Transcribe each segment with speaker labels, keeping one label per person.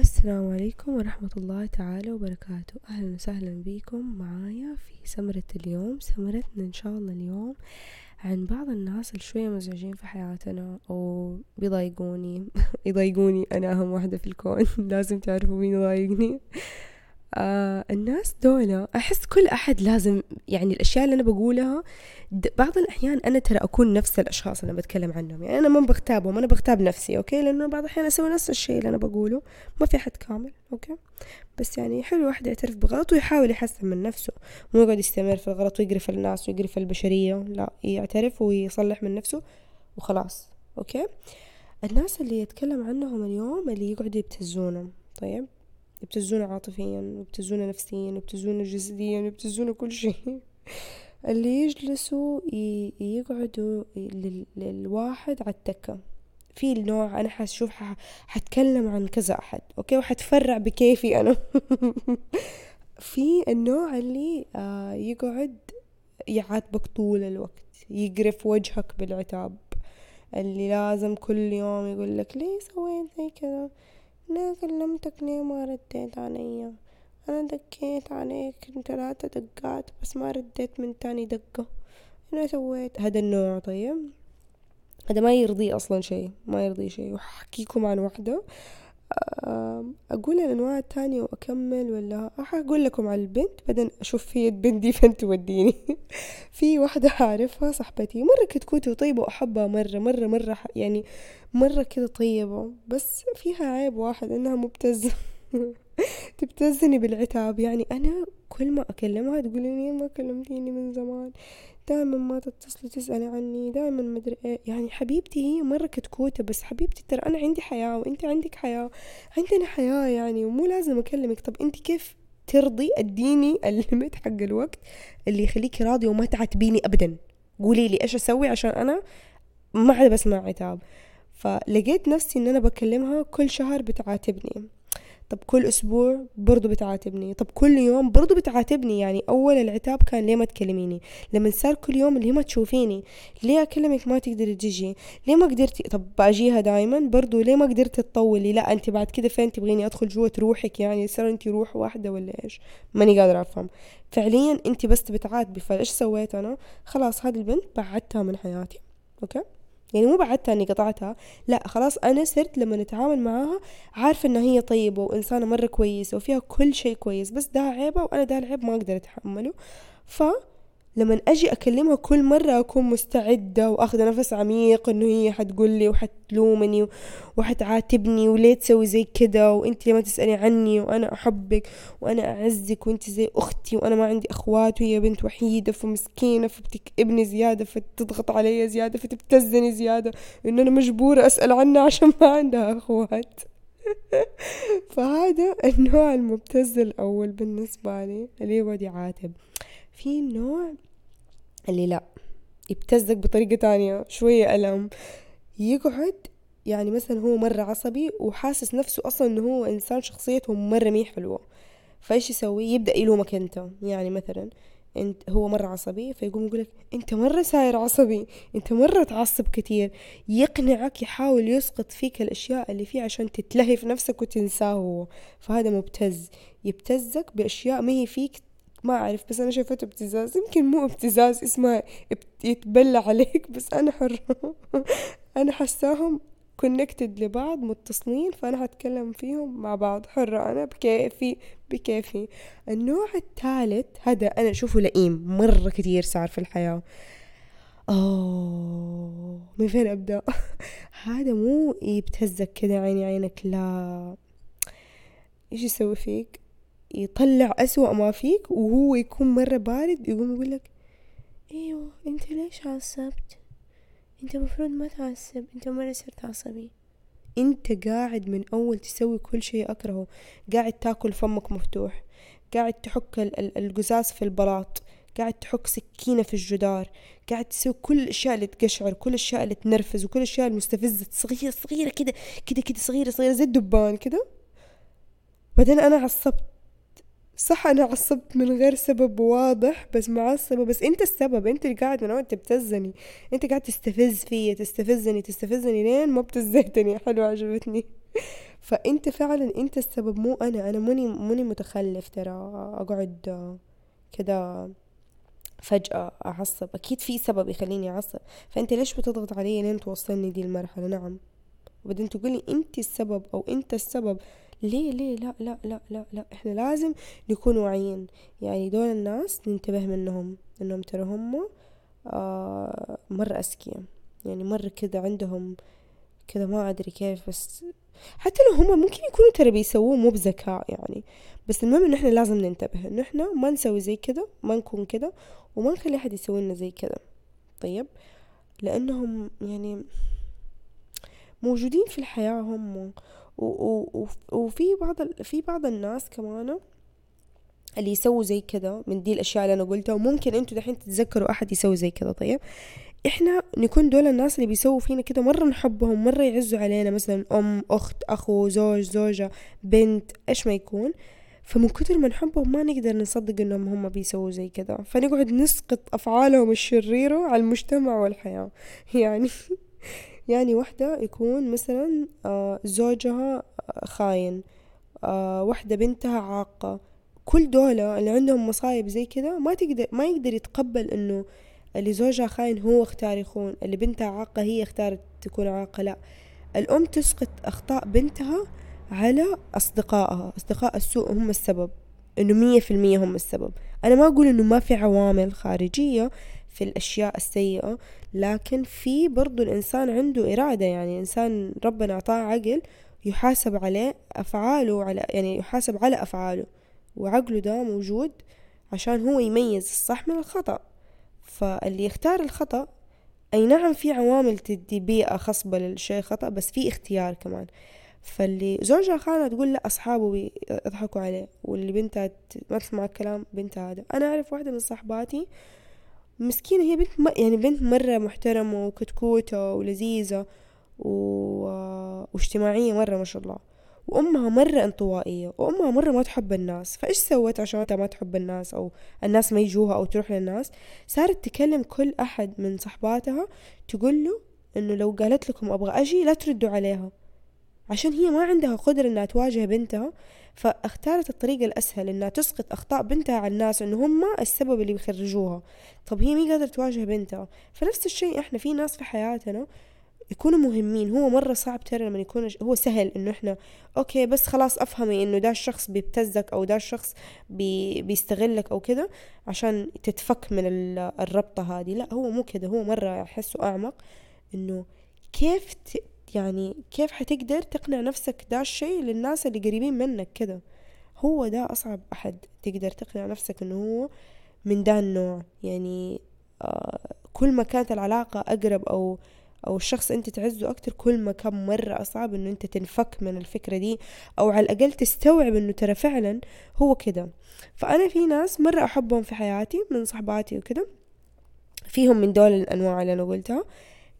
Speaker 1: السلام عليكم ورحمة الله تعالى وبركاته. أهلا وسهلا بكم معايا في سمرة اليوم. سمرتنا إن شاء الله اليوم عن بعض الناس اللي شوية مزعجين في حياتنا أو بيضايقوني. يضايقوني أنا أهم واحدة في الكون. لازم تعرفوا مين يضايقني. آه الناس دولة أحس كل أحد لازم يعني الأشياء اللي أنا بقولها بعض الأحيان أنا ترى أكون نفس الأشخاص اللي بتكلم عنهم. يعني أنا ما بغتابهم أنا بغتاب نفسي أوكي؟ لأنه بعض الأحيان أسوي نفس الشيء اللي أنا بقوله. ما في حد كامل أوكي؟ بس يعني حلو واحد يعترف بغلط ويحاول يحسن من نفسه. مو يقعد يستمر في الغلط ويقرف الناس ويقرف البشرية لا يعترف ويصلح من نفسه وخلاص أوكي؟ الناس اللي يتكلم عنهم اليوم اللي يقعدوا يبتزونهم طيب؟ يبتزونا عاطفيا ويبتزونا نفسيا ويبتزونا جسديا ويبتزونا كل شيء. اللي يجلسوا يقعدوا للواحد على التكة في النوع أنا حشوف حتكلم عن كذا أحد أوكي؟ وحتفرع بكيفي أنا. في النوع اللي آه يقعد يعاتبك طول الوقت يقرف وجهك بالعتاب. اللي لازم كل يوم يقول لك ليه سويت زي كذا؟ أنا كلمتك ليه ما رديت علي أنا دقيت عليك ثلاثة دقات بس ما رديت من تاني دقة. أنا سويت هذا النوع طيب؟ هذا ما يرضي أصلا شيء ما يرضي شيء. وحكيكم عن واحدة أقول الأنواع التانية وأكمل ولا أقول لكم على البنت بعدين أشوف هي البنت دي فين توديني. في واحدة أعرفها صاحبتي مرة كتكوت وطيبة وأحبها مرة مرة مرة يعني مرة كده طيبة بس فيها عيب واحد إنها مبتزة تبتزني بالعتاب. يعني أنا كل ما أكلمها تقولي ما كلمتيني من زمان؟ دائما ما تتصلي تسألي عني دائما مدري إيه. يعني حبيبتي هي مرة كتكوتة بس حبيبتي ترى أنا عندي حياة وأنت عندك حياة. عندنا حياة يعني ومو لازم أكلمك. طب أنت كيف ترضي؟ أديني الليمت حق الوقت اللي يخليكي راضية وما تعاتبيني أبدا. قولي لي إيش أسوي عشان أنا ما عاد بسمع عتاب. فلقيت نفسي إن أنا بكلمها كل شهر بتعاتبني. طب كل أسبوع برضو بتعاتبني. طب كل يوم برضو بتعاتبني. يعني أول العتاب كان ليه ما تكلميني؟ لما صار كل يوم اللي ما تشوفيني؟ ليه أكلمك ما تقدري تجي؟ ليه ما قدرتي؟ طب بأجيها دايما برضو ليه ما قدرتي تطولي؟ لا أنت بعد كده فين تبغيني أدخل جوة روحك يعني صار أنت روح واحدة ولا إيش؟ ماني قادرة أفهم. فعليا أنت بس بتعاتبي. فإيش سويت أنا؟ خلاص هذه البنت بعدتها من حياتي. أوكي؟ يعني مو بعدتها اني قطعتها. لا خلاص أنا صرت لما نتعامل معاها عارفة إنها هي طيبة وإنسانة مرة كويسة وفيها كل شيء كويس بس ده عيبه وأنا ده العيب ما أقدر أتحمله. ف لما أجي أكلمها كل مرة أكون مستعدة وأخذ نفس عميق إنه هي حتقول لي وحتلومني وحتعاتبني وليه تسوي زي كده وانت ما تسألي عني وأنا أحبك وأنا أعزك وانت زي أختي وأنا ما عندي أخوات وهي بنت وحيدة فمسكينة فبتكئبني زيادة فتضغط علي زيادة فتبتزني زيادة إنه أنا مجبورة أسأل عنها عشان ما عندها أخوات. فهذا النوع المبتز الأول بالنسبة لي اللي يقعد يعاتب في نوع اللي لا يبتزك بطريقة تانية شوية ألم. يقعد يعني مثلا هو مرة عصبي وحاسس نفسه أصلا إنه هو إنسان شخصيته مرة مي حلوة. فإيش يسوي؟ يبدأ يلومك أنت يعني مثلا إنت هو مرة عصبي فيقوم يقولك إنت مرة صاير عصبي إنت مرة تعصب كتير. يقنعك يحاول يسقط فيك الأشياء اللي فيه عشان تتلهي في نفسك وتنساه هو. فهذا مبتز. يبتزك بأشياء ما هي فيك ما أعرف بس أنا شايفته ابتزاز. يمكن مو ابتزاز اسمه يتبلى عليك بس أنا حرة أنا حساهم كونكتد لبعض متصلين فأنا هتكلم فيهم مع بعض. حرة أنا بكيفي بكيفي. النوع الثالث هذا أنا أشوفه لئيم مرة كتير صار في الحياة. أوه من فين أبدأ؟ هذا مو يبتزك كذا عيني عينك لا. إيش يسوي فيك؟ يطلع أسوأ ما فيك وهو يكون مرة بارد يقوم يقول لك إيوه أنت ليش عصبت؟ أنت مفروض ما تعصب أنت مرة صرت عصبي. أنت قاعد من أول تسوي كل شيء أكرهه. قاعد تاكل فمك مفتوح. قاعد تحك القزاز في البلاط. قاعد تحك سكينة في الجدار. قاعد تسوي كل الأشياء اللي تقشعر كل الأشياء اللي تنرفز وكل الأشياء المستفزة. صغيرة صغيرة كده كده كده صغيرة صغيرة زي الدبان كده. بعدين أنا عصبت. صح أنا عصبت من غير سبب واضح بس معصبة بس أنت السبب أنت اللي قاعد من اول تبتزني. أنت قاعد تستفز فيا تستفزني تستفزني لين ما بتزيتني حلو عجبتني. فأنت فعلا أنت السبب مو أنا. أنا ماني ماني متخلف ترى. أقعد كذا فجأة أعصب. أكيد في سبب يخليني أعصب. فأنت ليش بتضغط علي لين توصلني دي المرحلة؟ نعم. وبعدين تقولي أنت السبب أو أنت السبب ليه ليه؟ لا لا لا لا لا. إحنا لازم نكون واعيين. يعني دول الناس ننتبه منهم إنهم ترى هم آه مرة أذكياء. يعني مرة كذا عندهم كذا ما أدري كيف بس حتى لو هم ممكن يكونوا ترى بيسووه مو بذكاء يعني. بس المهم إن إحنا لازم ننتبه إنه إحنا ما نسوي زي كذا ما نكون كذا وما نخلي أحد يسوي لنا زي كذا. طيب؟ لأنهم يعني موجودين في الحياة هم وفي بعض في بعض الناس كمان اللي يسووا زي كذا من دي الأشياء اللي أنا قلتها وممكن أنتوا دحين تتذكروا أحد يسوي زي كذا طيب إحنا نكون دول الناس اللي بيسووا فينا كده مرة نحبهم مرة يعزوا علينا مثلا أم أخت أخو زوج زوجة بنت إيش ما يكون. فمن كتر ما نحبهم ما نقدر نصدق إنهم هم بيسووا زي كذا فنقعد نسقط أفعالهم الشريرة على المجتمع والحياة. يعني يعني وحدة يكون مثلا آه، زوجها خاين آه، وحدة بنتها عاقة. كل دولة اللي عندهم مصايب زي كذا ما تقدر ما يقدر يتقبل إنه اللي زوجها خاين هو اختار يخون اللي بنتها عاقة هي اختارت تكون عاقة لا. الأم تسقط أخطاء بنتها على أصدقائها. أصدقاء السوء هم السبب إنه مية في المية هم السبب. أنا ما أقول إنه ما في عوامل خارجية في الأشياء السيئة لكن في برضو الإنسان عنده إرادة يعني إنسان ربنا أعطاه عقل يحاسب عليه أفعاله على يعني يحاسب على أفعاله وعقله ده موجود عشان هو يميز الصح من الخطأ. فاللي يختار الخطأ أي نعم في عوامل تدي بيئة خصبة للشيء خطأ بس في اختيار كمان. فاللي زوجها خانة تقول لا أصحابه بيضحكوا عليه واللي بنتها ما تسمع الكلام بنتها هذا. أنا أعرف واحدة من صحباتي مسكينة هي بنت م... يعني بنت مرة محترمة وكتكوتة ولذيذة و... واجتماعية مرة ما شاء الله. وأمها مرة انطوائية وأمها مرة ما تحب الناس. فإيش سوت عشان ما تحب الناس أو الناس ما يجوها أو تروح للناس؟ صارت تكلم كل أحد من صحباتها تقول له إنه لو قالت لكم أبغى أجي لا تردوا عليها. عشان هي ما عندها قدرة إنها تواجه بنتها فاختارت الطريقة الأسهل إنها تسقط أخطاء بنتها على الناس إنه هم السبب اللي بيخرجوها. طب هي مي قادرة تواجه بنتها؟ فنفس الشيء إحنا في ناس في حياتنا يكونوا مهمين. هو مرة صعب ترى لما يكون هو سهل إنه إحنا أوكي بس خلاص أفهمي إنه ده الشخص بيبتزك أو ده الشخص بي بيستغلك أو كده عشان تتفك من الربطة هذه. لا هو مو كده. هو مرة احسه أعمق إنه كيف. يعني كيف حتقدر تقنع نفسك ده الشيء للناس اللي قريبين منك كده؟ هو ده أصعب أحد تقدر تقنع نفسك إنه هو من ده النوع. يعني آه كل ما كانت العلاقة أقرب أو أو الشخص أنت تعزه أكتر كل ما كان مرة أصعب إنه أنت تنفك من الفكرة دي أو على الأقل تستوعب إنه ترى فعلا هو كده. فأنا في ناس مرة أحبهم في حياتي من صحباتي وكده فيهم من دول الأنواع اللي أنا قلتها.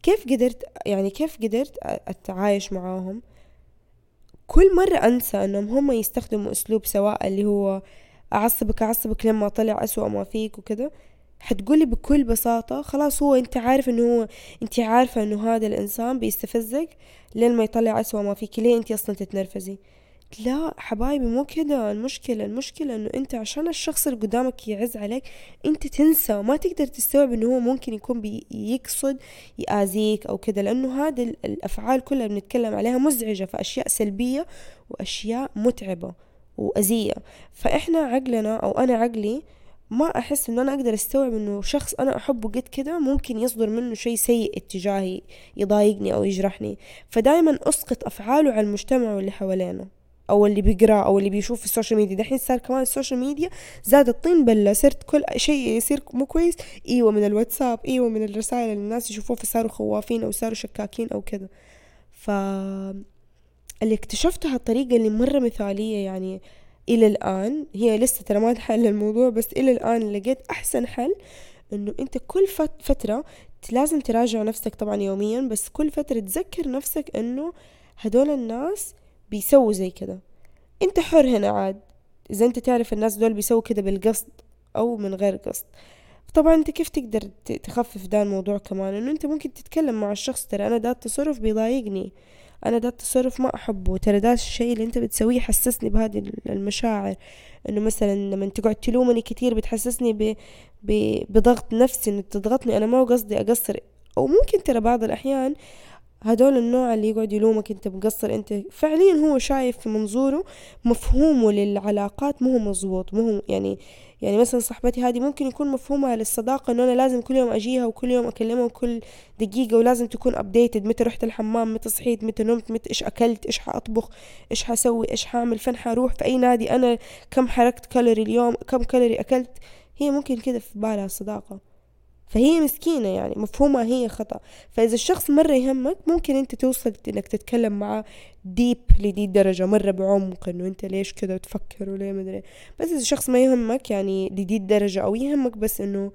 Speaker 1: كيف قدرت يعني كيف قدرت أتعايش معاهم؟ كل مرة أنسى أنهم هم يستخدموا أسلوب سواء اللي هو أعصبك أعصبك لما طلع أسوأ ما فيك وكذا حتقولي بكل بساطة خلاص هو أنت عارف إنه هو أنت عارفة إنه هذا الإنسان بيستفزك لين ما يطلع أسوأ ما فيك. ليه أنت أصلا تتنرفزي؟ لا حبايبي مو كده. المشكلة المشكلة إنه أنت عشان الشخص اللي قدامك يعز عليك أنت تنسى وما تقدر تستوعب إنه هو ممكن يكون بيقصد يأذيك أو كده. لأنه هذه الأفعال كلها بنتكلم عليها مزعجة فأشياء سلبية وأشياء متعبة وأذية. فإحنا عقلنا أو أنا عقلي ما أحس إنه أنا أقدر أستوعب إنه شخص أنا أحبه قد كده ممكن يصدر منه شيء سيء اتجاهي يضايقني أو يجرحني. فدايما أسقط أفعاله على المجتمع واللي حوالينا. أو اللي بيقرأ أو اللي بيشوف في السوشيال ميديا. دحين صار كمان السوشيال ميديا زاد الطين بلة. صرت كل شيء يصير مو كويس. إيوه من الواتساب إيوه من الرسائل اللي الناس يشوفوها فصاروا خوافين أو صاروا شكاكين أو كذا ف اللي اكتشفتها الطريقة اللي مرة مثالية يعني إلى الآن هي لسه ترى ما تحل الموضوع بس إلى الآن لقيت أحسن حل إنه أنت كل فترة لازم تراجع نفسك طبعا يوميا بس كل فترة تذكر نفسك إنه هدول الناس بيسووا زي كده. أنت حر هنا عاد. إذا أنت تعرف الناس دول بيسووا كده بالقصد أو من غير قصد. طبعا أنت كيف تقدر تخفف ده الموضوع كمان؟ إنه أنت ممكن تتكلم مع الشخص ترى أنا ده التصرف بيضايقني. أنا ده التصرف ما أحبه. ترى ده الشيء اللي أنت بتسويه يحسسني بهذه المشاعر. إنه مثلا لما تقعد تلومني كتير بتحسسني ب... ب... بضغط نفسي إنه تضغطني أنا ما قصدي أقصر. أو ممكن ترى بعض الأحيان هدول النوع اللي يقعد يلومك انت مقصر انت. فعليا هو شايف في منظوره مفهومه للعلاقات مو مزبوط مو يعني يعني مثلا صاحبتي هذه ممكن يكون مفهومها للصداقة إنه أنا لازم كل يوم أجيها وكل يوم أكلمها كل دقيقة ولازم تكون ابديتد متى رحت الحمام؟ متى صحيت؟ متى نمت؟ متى إيش أكلت؟ إيش حأطبخ؟ إيش حسوي إيش حأعمل؟ فين حروح في أي نادي؟ أنا كم حركت كالوري اليوم؟ كم كالوري أكلت؟ هي ممكن كده في بالها الصداقة. فهي مسكينة يعني مفهومها هي خطأ. فإذا الشخص مرة يهمك ممكن أنت توصل إنك تتكلم معاه ديب لدي الدرجة مرة بعمق إنه أنت ليش كذا تفكر وليه مدري. بس إذا الشخص ما يهمك يعني لدي الدرجة أو يهمك بس إنه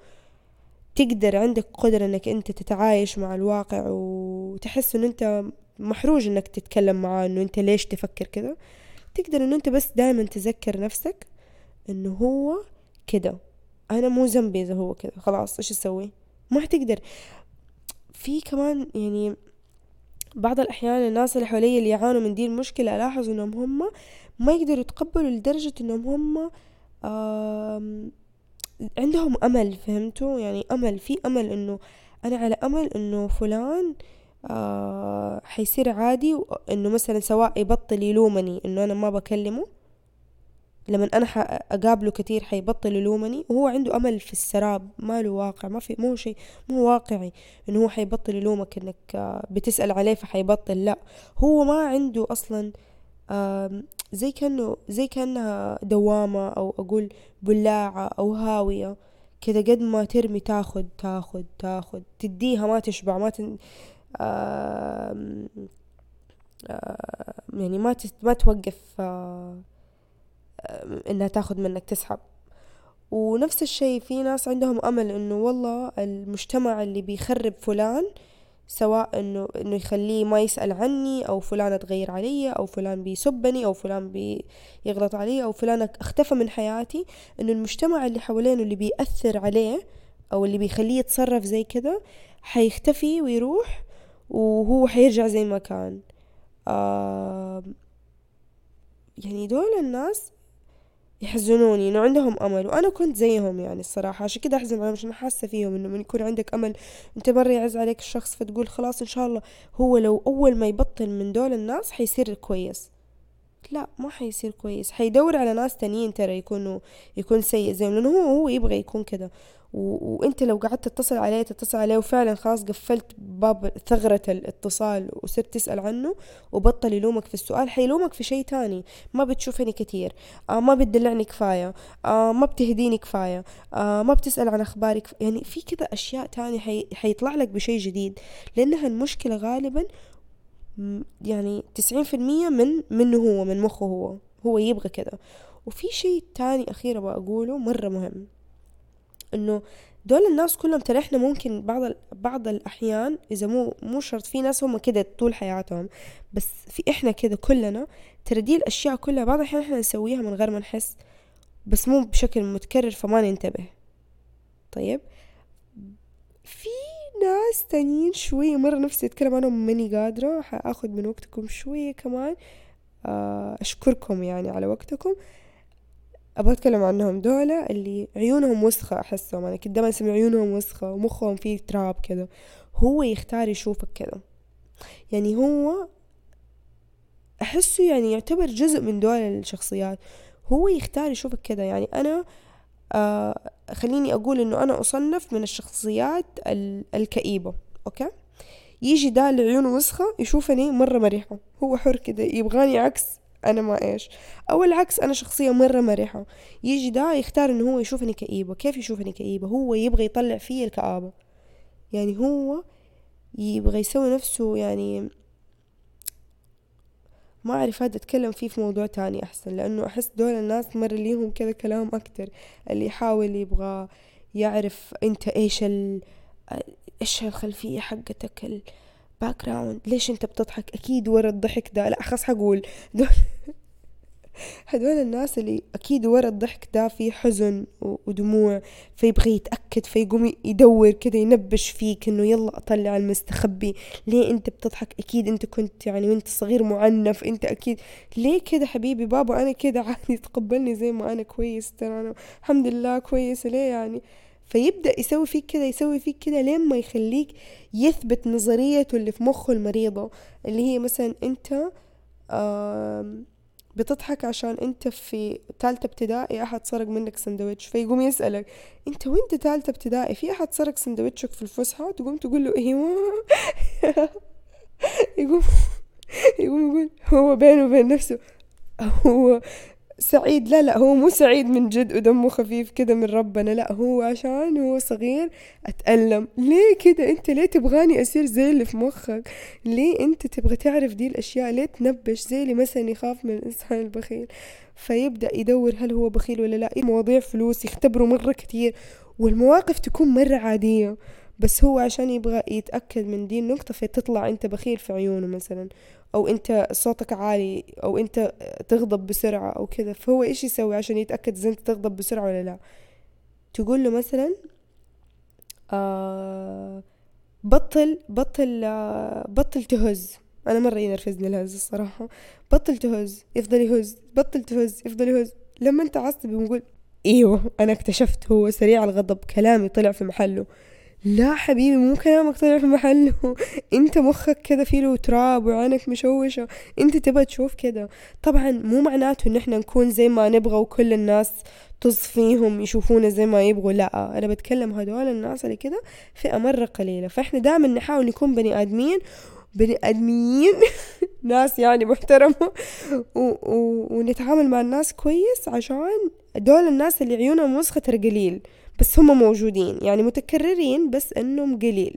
Speaker 1: تقدر عندك قدرة إنك أنت تتعايش مع الواقع وتحس إنه أنت محروج إنك تتكلم معاه إنه أنت ليش تفكر كذا تقدر إنه أنت بس دائما تذكر نفسك إنه هو كده. أنا مو ذنبي إذا هو كذا خلاص إيش أسوي؟ ما حتقدر في كمان يعني بعض الأحيان الناس اللي حواليا اللي يعانوا من دي المشكلة ألاحظ إنهم هم ما يقدروا يتقبلوا لدرجة إنهم هم عندهم أمل فهمتوا؟ يعني أمل في أمل إنه أنا على أمل إنه فلان آه حيصير عادي إنه مثلا سواء يبطل يلومني إنه أنا ما بكلمه لما أنا أقابله كثير حيبطل يلومني وهو عنده أمل في السراب ما له واقع ما في مو شيء مو واقعي إنه هو حيبطل يلومك إنك بتسأل عليه فحيبطل لا. هو ما عنده أصلا زي كأنه زي كأنها دوامة أو أقول بلاعة أو هاوية كذا قد ما ترمي تاخد تاخد تاخد تديها ما تشبع ما تن... يعني ما ما توقف إنها تاخذ منك تسحب. ونفس الشيء في ناس عندهم أمل إنه والله المجتمع اللي بيخرب فلان سواء إنه إنه يخليه ما يسأل عني أو فلان تغير علي أو فلان بيسبني أو فلان بيغلط علي أو فلان اختفى من حياتي إنه المجتمع اللي حوالينه اللي بيأثر عليه أو اللي بيخليه يتصرف زي كده حيختفي ويروح وهو حيرجع زي ما كان. آه يعني دول الناس يحزنوني إنه عندهم أمل وأنا كنت زيهم يعني الصراحة. عشان كده أحزن عليهم عشان حاسة فيهم إنه من يكون عندك أمل. أنت مرة يعز عليك الشخص فتقول خلاص إن شاء الله هو لو أول ما يبطل من دول الناس حيصير كويس. لا ما حيصير كويس. حيدور على ناس تانيين ترى يكونوا يكون سيء زيهم لأنه هو هو يبغى يكون كده. و... وانت لو قعدت تتصل عليه تتصل عليه وفعلا خلاص قفلت باب ثغرة الاتصال وصرت تسأل عنه وبطل يلومك في السؤال حيلومك في شيء تاني. ما بتشوفني كتير آه ما بتدلعني كفاية. آه ما بتهديني كفاية. آه ما بتسأل عن أخباري كفاية. يعني في كذا أشياء تانية حي... حيطلع لك بشيء جديد. لأنها المشكلة غالبا يعني تسعين في المية من منه هو من مخه هو. هو يبغى كذا. وفي شيء تاني أخير أبغى أقوله مرة مهم. إنه دول الناس كلهم ترى إحنا ممكن بعض بعض الأحيان إذا مو مو شرط في ناس هم كده طول حياتهم بس في إحنا كده كلنا ترى دي الأشياء كلها بعض الأحيان إحنا نسويها من غير ما نحس بس مو بشكل متكرر فما ننتبه. طيب؟ في ناس تانيين شوية مرة نفسي أتكلم عنهم ماني قادرة حأخذ من وقتكم شوية كمان آه، أشكركم يعني على وقتكم. أبغى أتكلم عنهم. دولة اللي عيونهم وسخة أحسهم. أنا كنت دائما أسمي عيونهم وسخة ومخهم فيه تراب كذا هو يختار يشوفك كذا يعني هو أحسه يعني يعتبر جزء من دول الشخصيات. هو يختار يشوفك كذا يعني أنا آه خليني أقول إنه أنا أصنف من الشخصيات الكئيبة. أوكي؟ يجي ده اللي عيونه وسخة يشوفني مرة مريحة. هو حر كده يبغاني عكس. أنا ما إيش. أو العكس أنا شخصية مرة مرحة. يجي دا يختار إنه هو يشوفني كئيبة. كيف يشوفني كئيبة؟ هو يبغى يطلع فيه الكآبة. يعني هو يبغى يسوي نفسه يعني ما أعرف هذا أتكلم فيه في موضوع تاني أحسن. لأنه أحس دول الناس مر ليهم كذا كلام أكتر. اللي يحاول يبغى يعرف أنت إيش ال إيش الخلفية حقتك background ليش أنت بتضحك؟ أكيد ورا الضحك ده. لا خلاص حقول. دول هدول الناس اللي أكيد ورا الضحك ده في حزن ودموع فيبغى يتأكد فيقوم يدور كده ينبش فيك إنه يلا أطلع المستخبي. ليه أنت بتضحك؟ أكيد أنت كنت يعني وأنت صغير معنف أنت أكيد. ليه كده حبيبي؟ بابا أنا كده عادي تقبلني زي ما أنا كويس ترى أنا الحمد لله كويسة ليه يعني؟ فيبدأ يسوي فيك كده يسوي فيك كده لين ما يخليك يثبت نظريته اللي في مخه المريضة. اللي هي مثلا أنت بتضحك عشان انت في تالتة ابتدائي أحد سرق منك سندوتش فيقوم يسألك انت وانت تالتة ابتدائي؟ في أحد سرق سندوتشك في الفسحة؟ تقوم تقول له أيوه يقوم يقوم يقول هو بينه وبين نفسه هو سعيد. لا لا هو مو سعيد من جد ودمه خفيف كده من ربنا. لا هو عشان هو صغير. أتألم. ليه كده؟ أنت ليه تبغاني أصير زي اللي في مخك؟ ليه أنت تبغى تعرف دي الأشياء؟ ليه تنبش زي اللي مثلا يخاف من الإنسان البخيل؟ فيبدأ يدور هل هو بخيل ولا لا. مواضيع فلوس يختبره مرة كتير والمواقف تكون مرة عادية. بس هو عشان يبغى يتأكد من دي النقطة فتطلع أنت بخيل في عيونه مثلا. أو أنت صوتك عالي أو أنت تغضب بسرعة أو كذا فهو إيش يسوي عشان يتأكد إذا أنت تغضب بسرعة ولا لا؟ تقول له مثلا آه بطل بطل آه بطل تهز. أنا مرة ينرفزني الهز الصراحة. بطل تهز يفضل يهز. بطل تهز يفضل يهز. لما أنت عصبي بنقول إيوه أنا اكتشفت هو سريع الغضب كلامي طلع في محله. لا حبيبي مو كلامك طلع في محله. انت مخك كذا فيه له تراب وعينك مشوشة. انت تبغى تشوف كذا طبعا مو معناته إن إحنا نكون زي ما نبغى وكل الناس طز فيهم يشوفونا زي ما يبغوا. لا أنا بتكلم هدول الناس اللي كذا فئة مرة قليلة. فإحنا دائما نحاول نكون بني آدمين بني آدميين. ناس يعني محترمة. و... و... ونتعامل مع الناس كويس عشان دول الناس اللي عيونهم وسخة ترى قليل بس هم موجودين يعني متكررين بس إنهم قليل.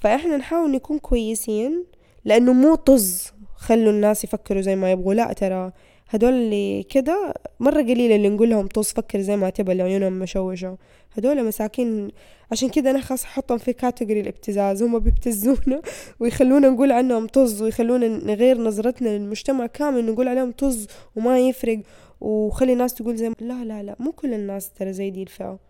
Speaker 1: فإحنا نحاول نكون كويسين لأنه مو طز خلوا الناس يفكروا زي ما يبغوا. لا ترى هدول اللي كده مرة قليل اللي نقول لهم طز فكر زي ما تبى اللي عيونهم مشوشة هدول مساكين عشان كده أنا خاص أحطهم في كاتيجوري الابتزاز. هم بيبتزونا ويخلونا نقول عنهم طز ويخلونا نغير نظرتنا للمجتمع كامل نقول عليهم طز وما يفرق. وخلي الناس تقول زي ما لا لا لا مو كل الناس ترى زي دي الفئة.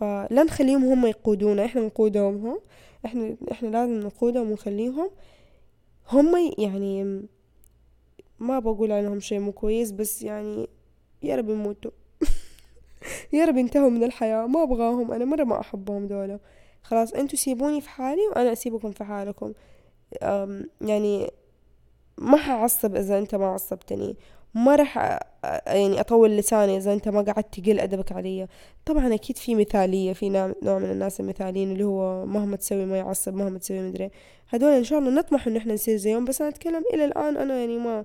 Speaker 1: فلا نخليهم هم يقودونا إحنا نقودهم هم إحنا إحنا لازم نقودهم ونخليهم هم يعني ما بقول عنهم شيء مو كويس بس يعني يا رب يموتوا. يا رب ينتهوا من الحياة ما أبغاهم أنا مرة ما أحبهم دولة خلاص أنتوا سيبوني في حالي وأنا أسيبكم في حالكم. يعني ما حعصب إذا أنت ما عصبتني. ما راح يعني أطول لساني إذا أنت ما قعدت تقل أدبك علي. طبعا أكيد في مثالية في نوع من الناس المثاليين اللي هو مهما تسوي ما يعصب مهما تسوي مدري هدول إن شاء الله نطمح إن إحنا نصير زيهم بس أنا أتكلم إلى الآن أنا يعني ما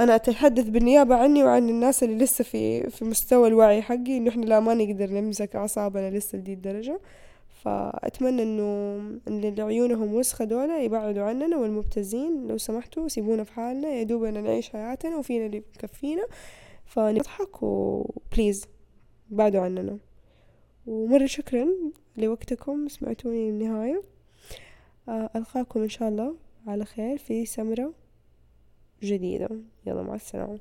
Speaker 1: أنا أتحدث بالنيابة عني وعن الناس اللي لسه في في مستوى الوعي حقي إنه إحنا لا ما نقدر نمسك أعصابنا لسه لدي الدرجة. فأتمنى إنه اللي عيونهم وسخة دولة يبعدوا عننا والمبتزين لو سمحتوا سيبونا في حالنا يا دوبنا نعيش حياتنا وفينا اللي يكفينا. فنضحك وبليز بعدوا عننا. ومرة شكرا لوقتكم سمعتوني للنهاية. آه، ألقاكم إن شاء الله على خير في سمرة جديدة. يلا مع السلامة.